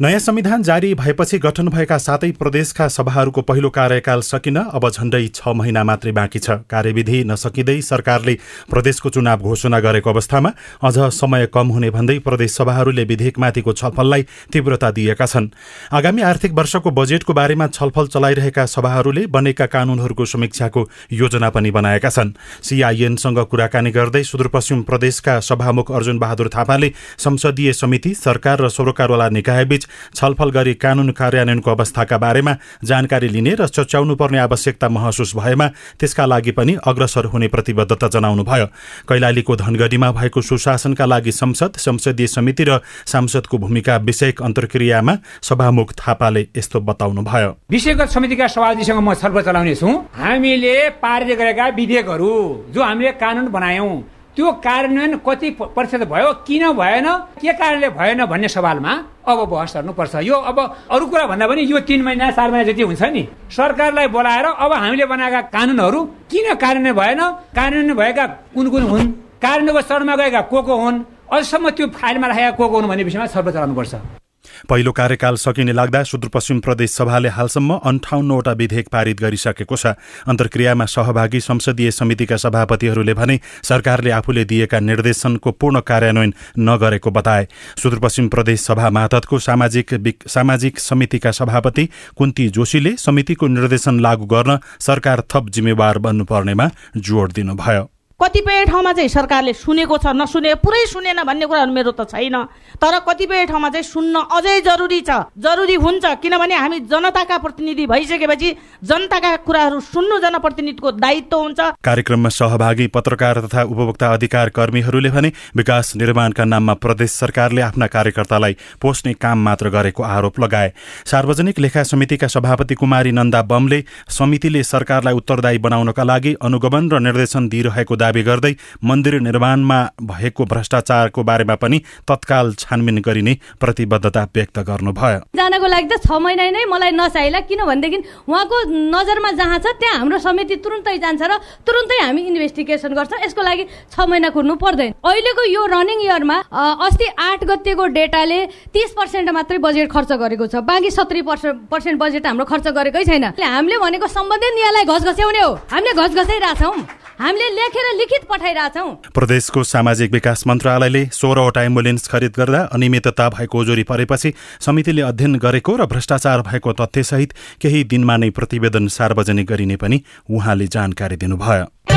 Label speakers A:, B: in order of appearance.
A: नयाँ संविधान जारी भएपछि गठन भएका सातै प्रदेशका सभाहरूको पहिलो कार्यकाल सकिन अब झण्डै छ महिना मात्रै बाँकी छ। कार्यविधि नसकिँदै सरकारले प्रदेशको चुनाव घोषणा गरेको अवस्थामा अझ समय कम हुने भन्दै प्रदेश सभाहरूले विधेयकमाथिको छलफललाई तीव्रता दिएका छन्। आगामी आर्थिक वर्षको बजेटको बारेमा छलफल चलाइरहेका सभाहरूले बनेका कानूनहरूको समीक्षाको योजना पनि बनाएका छन्। सिआइएनसँग कुराकानी गर्दै सुदूरपश्चिम प्रदेशका सभामुख अर्जुन बहादुर थापाले संसदीय समिति सरकार र सरोकारवाला निकायबीच छलफल गरी कानून कार्यान्वयनको अवस्थाका बारेमा जानकारी लिने र चच्याउनु पर्ने आवश्यकता महसुस भएमा त्यसका लागि पनि अग्रसर हुने प्रतिबद्धता जनाउनुभयो। कैलालीको धनगढीमा भएको सुशासनका लागि संसद संसदीय समिति र सांसदको भूमिका विषयक अन्तर्क्रियामा सभामुख थापाले यस्तो बताउनुभयो।
B: विषयगत समितिका सभापतिसँग म छलफल चलाउनेछु। हामीले पारित गरेका विधेयकहरू जो हामीले कानुन बनायौँ त्यो कार्यान्वयन कति प्रतिशत भयो किन भएन के कारणले भएन भन्ने सवालमा अब बहस गर्नुपर्छ। यो अब अरू कुरा भन्दा पनि यो तिन महिना चार महिना जति हुन्छ नि सरकारलाई बोलाएर अब हामीले बनाएका कानुनहरू किन कार्यान्वयन भएन कार्यान्वयन भएका कुन कुन हुन् कार्यान्वयनको चरणमा गएका को को हुन् अझसम्म त्यो फाइलमा राखेका को को हुन् भन्ने विषयमा छलफल चलाउनुपर्छ
A: पहिलो कार्यकाल सकिने लाग्दा सुदूरपश्चिम प्रदेश सभाले हालसम्म अन्ठाउन्नवटा विधेयक पारित गरिसकेको छ। अन्तर्क्रियामा सहभागी संसदीय समितिका सभापतिहरूले भने सरकारले आफूले दिएका निर्देशनको पूर्ण कार्यान्वयन नगरेको बताए। सुदूरपश्चिम प्रदेश सभा मातहतको सामाजिक सामाजिक समितिका सभापति कुन्ती जोशीले समितिको निर्देशन लागू गर्न सरकार थप जिम्मेवार बन्नुपर्नेमा जोड दिनुभयो।
C: कतिपय ठाउँमा चाहिँ सरकारले सुनेको छ नसुने पुरै सुनेन भन्ने कुराहरू मेरो त छैन। तर कतिपय ठाउँमा चाहिँ सुन्न अझै जरुरी छ। जरुरी हुन्छ किनभने हामी जनताका प्रतिनिधि भइसकेपछि जनताका कुराहरू सुन्नु जनप्रतिनिधिको दायित्व हुन्छ।
A: कार्यक्रममा सहभागी पत्रकार तथा उपभोक्ता अधिकार कर्मीहरूले भने विकास निर्माणका नाममा प्रदेश सरकारले आफ्ना कार्यकर्तालाई पोस्ने काम मात्र गरेको आरोप लगाए। सार्वजनिक लेखा समितिका सभापति कुमारी नन्दा बमले समितिले सरकारलाई उत्तरदायी बनाउनका लागि अनुगमन र निर्देशन दिइरहेको दावी गर्दै मन्दिर निर्माणमा भएको भ्रष्टाचारको बारेमा पनि तत्काल छानबिन गरिने प्रतिबद्धता व्यक्त गर्नुभयो।
D: जानको लागि त छ महिना नै मलाई नचाहिला किनभनेदेखि उहाँको नजरमा जहाँ छ त्यहाँ हाम्रो समिति तुरुन्तै जान्छ र तुरुन्तै हामी इन्भेस्टिगेसन गर्छौँ। यसको लागि छ महिना कुर्नु पर्दैन। अहिलेको यो रनिङ इयरमा अस्ति आठ गतेको डेटाले तिस पर्सेन्ट मात्रै बजेट खर्च गरेको छ। बाँकी सत्तरी पर्सेन्ट बजेट हाम्रो खर्च गरेकै छैन। हामीले भनेको सम्बन्धित नियालाई घस घस्याउने हो। हामीले घस घसाइरहेछौँ हामीले लेखेर लिखित पठाइरहेछौँ।
A: प्रदेशको सामाजिक विकास मन्त्रालयले सोह्रवटा एम्बुलेन्स खरिद गर्दा अनियमितता भएको ओजोरी परेपछि समितिले अध्ययन गरेको र भ्रष्टाचार भएको तथ्यसहित केही दिनमा नै प्रतिवेदन सार्वजनिक गरिने पनि उहाँले जानकारी दिनुभयो।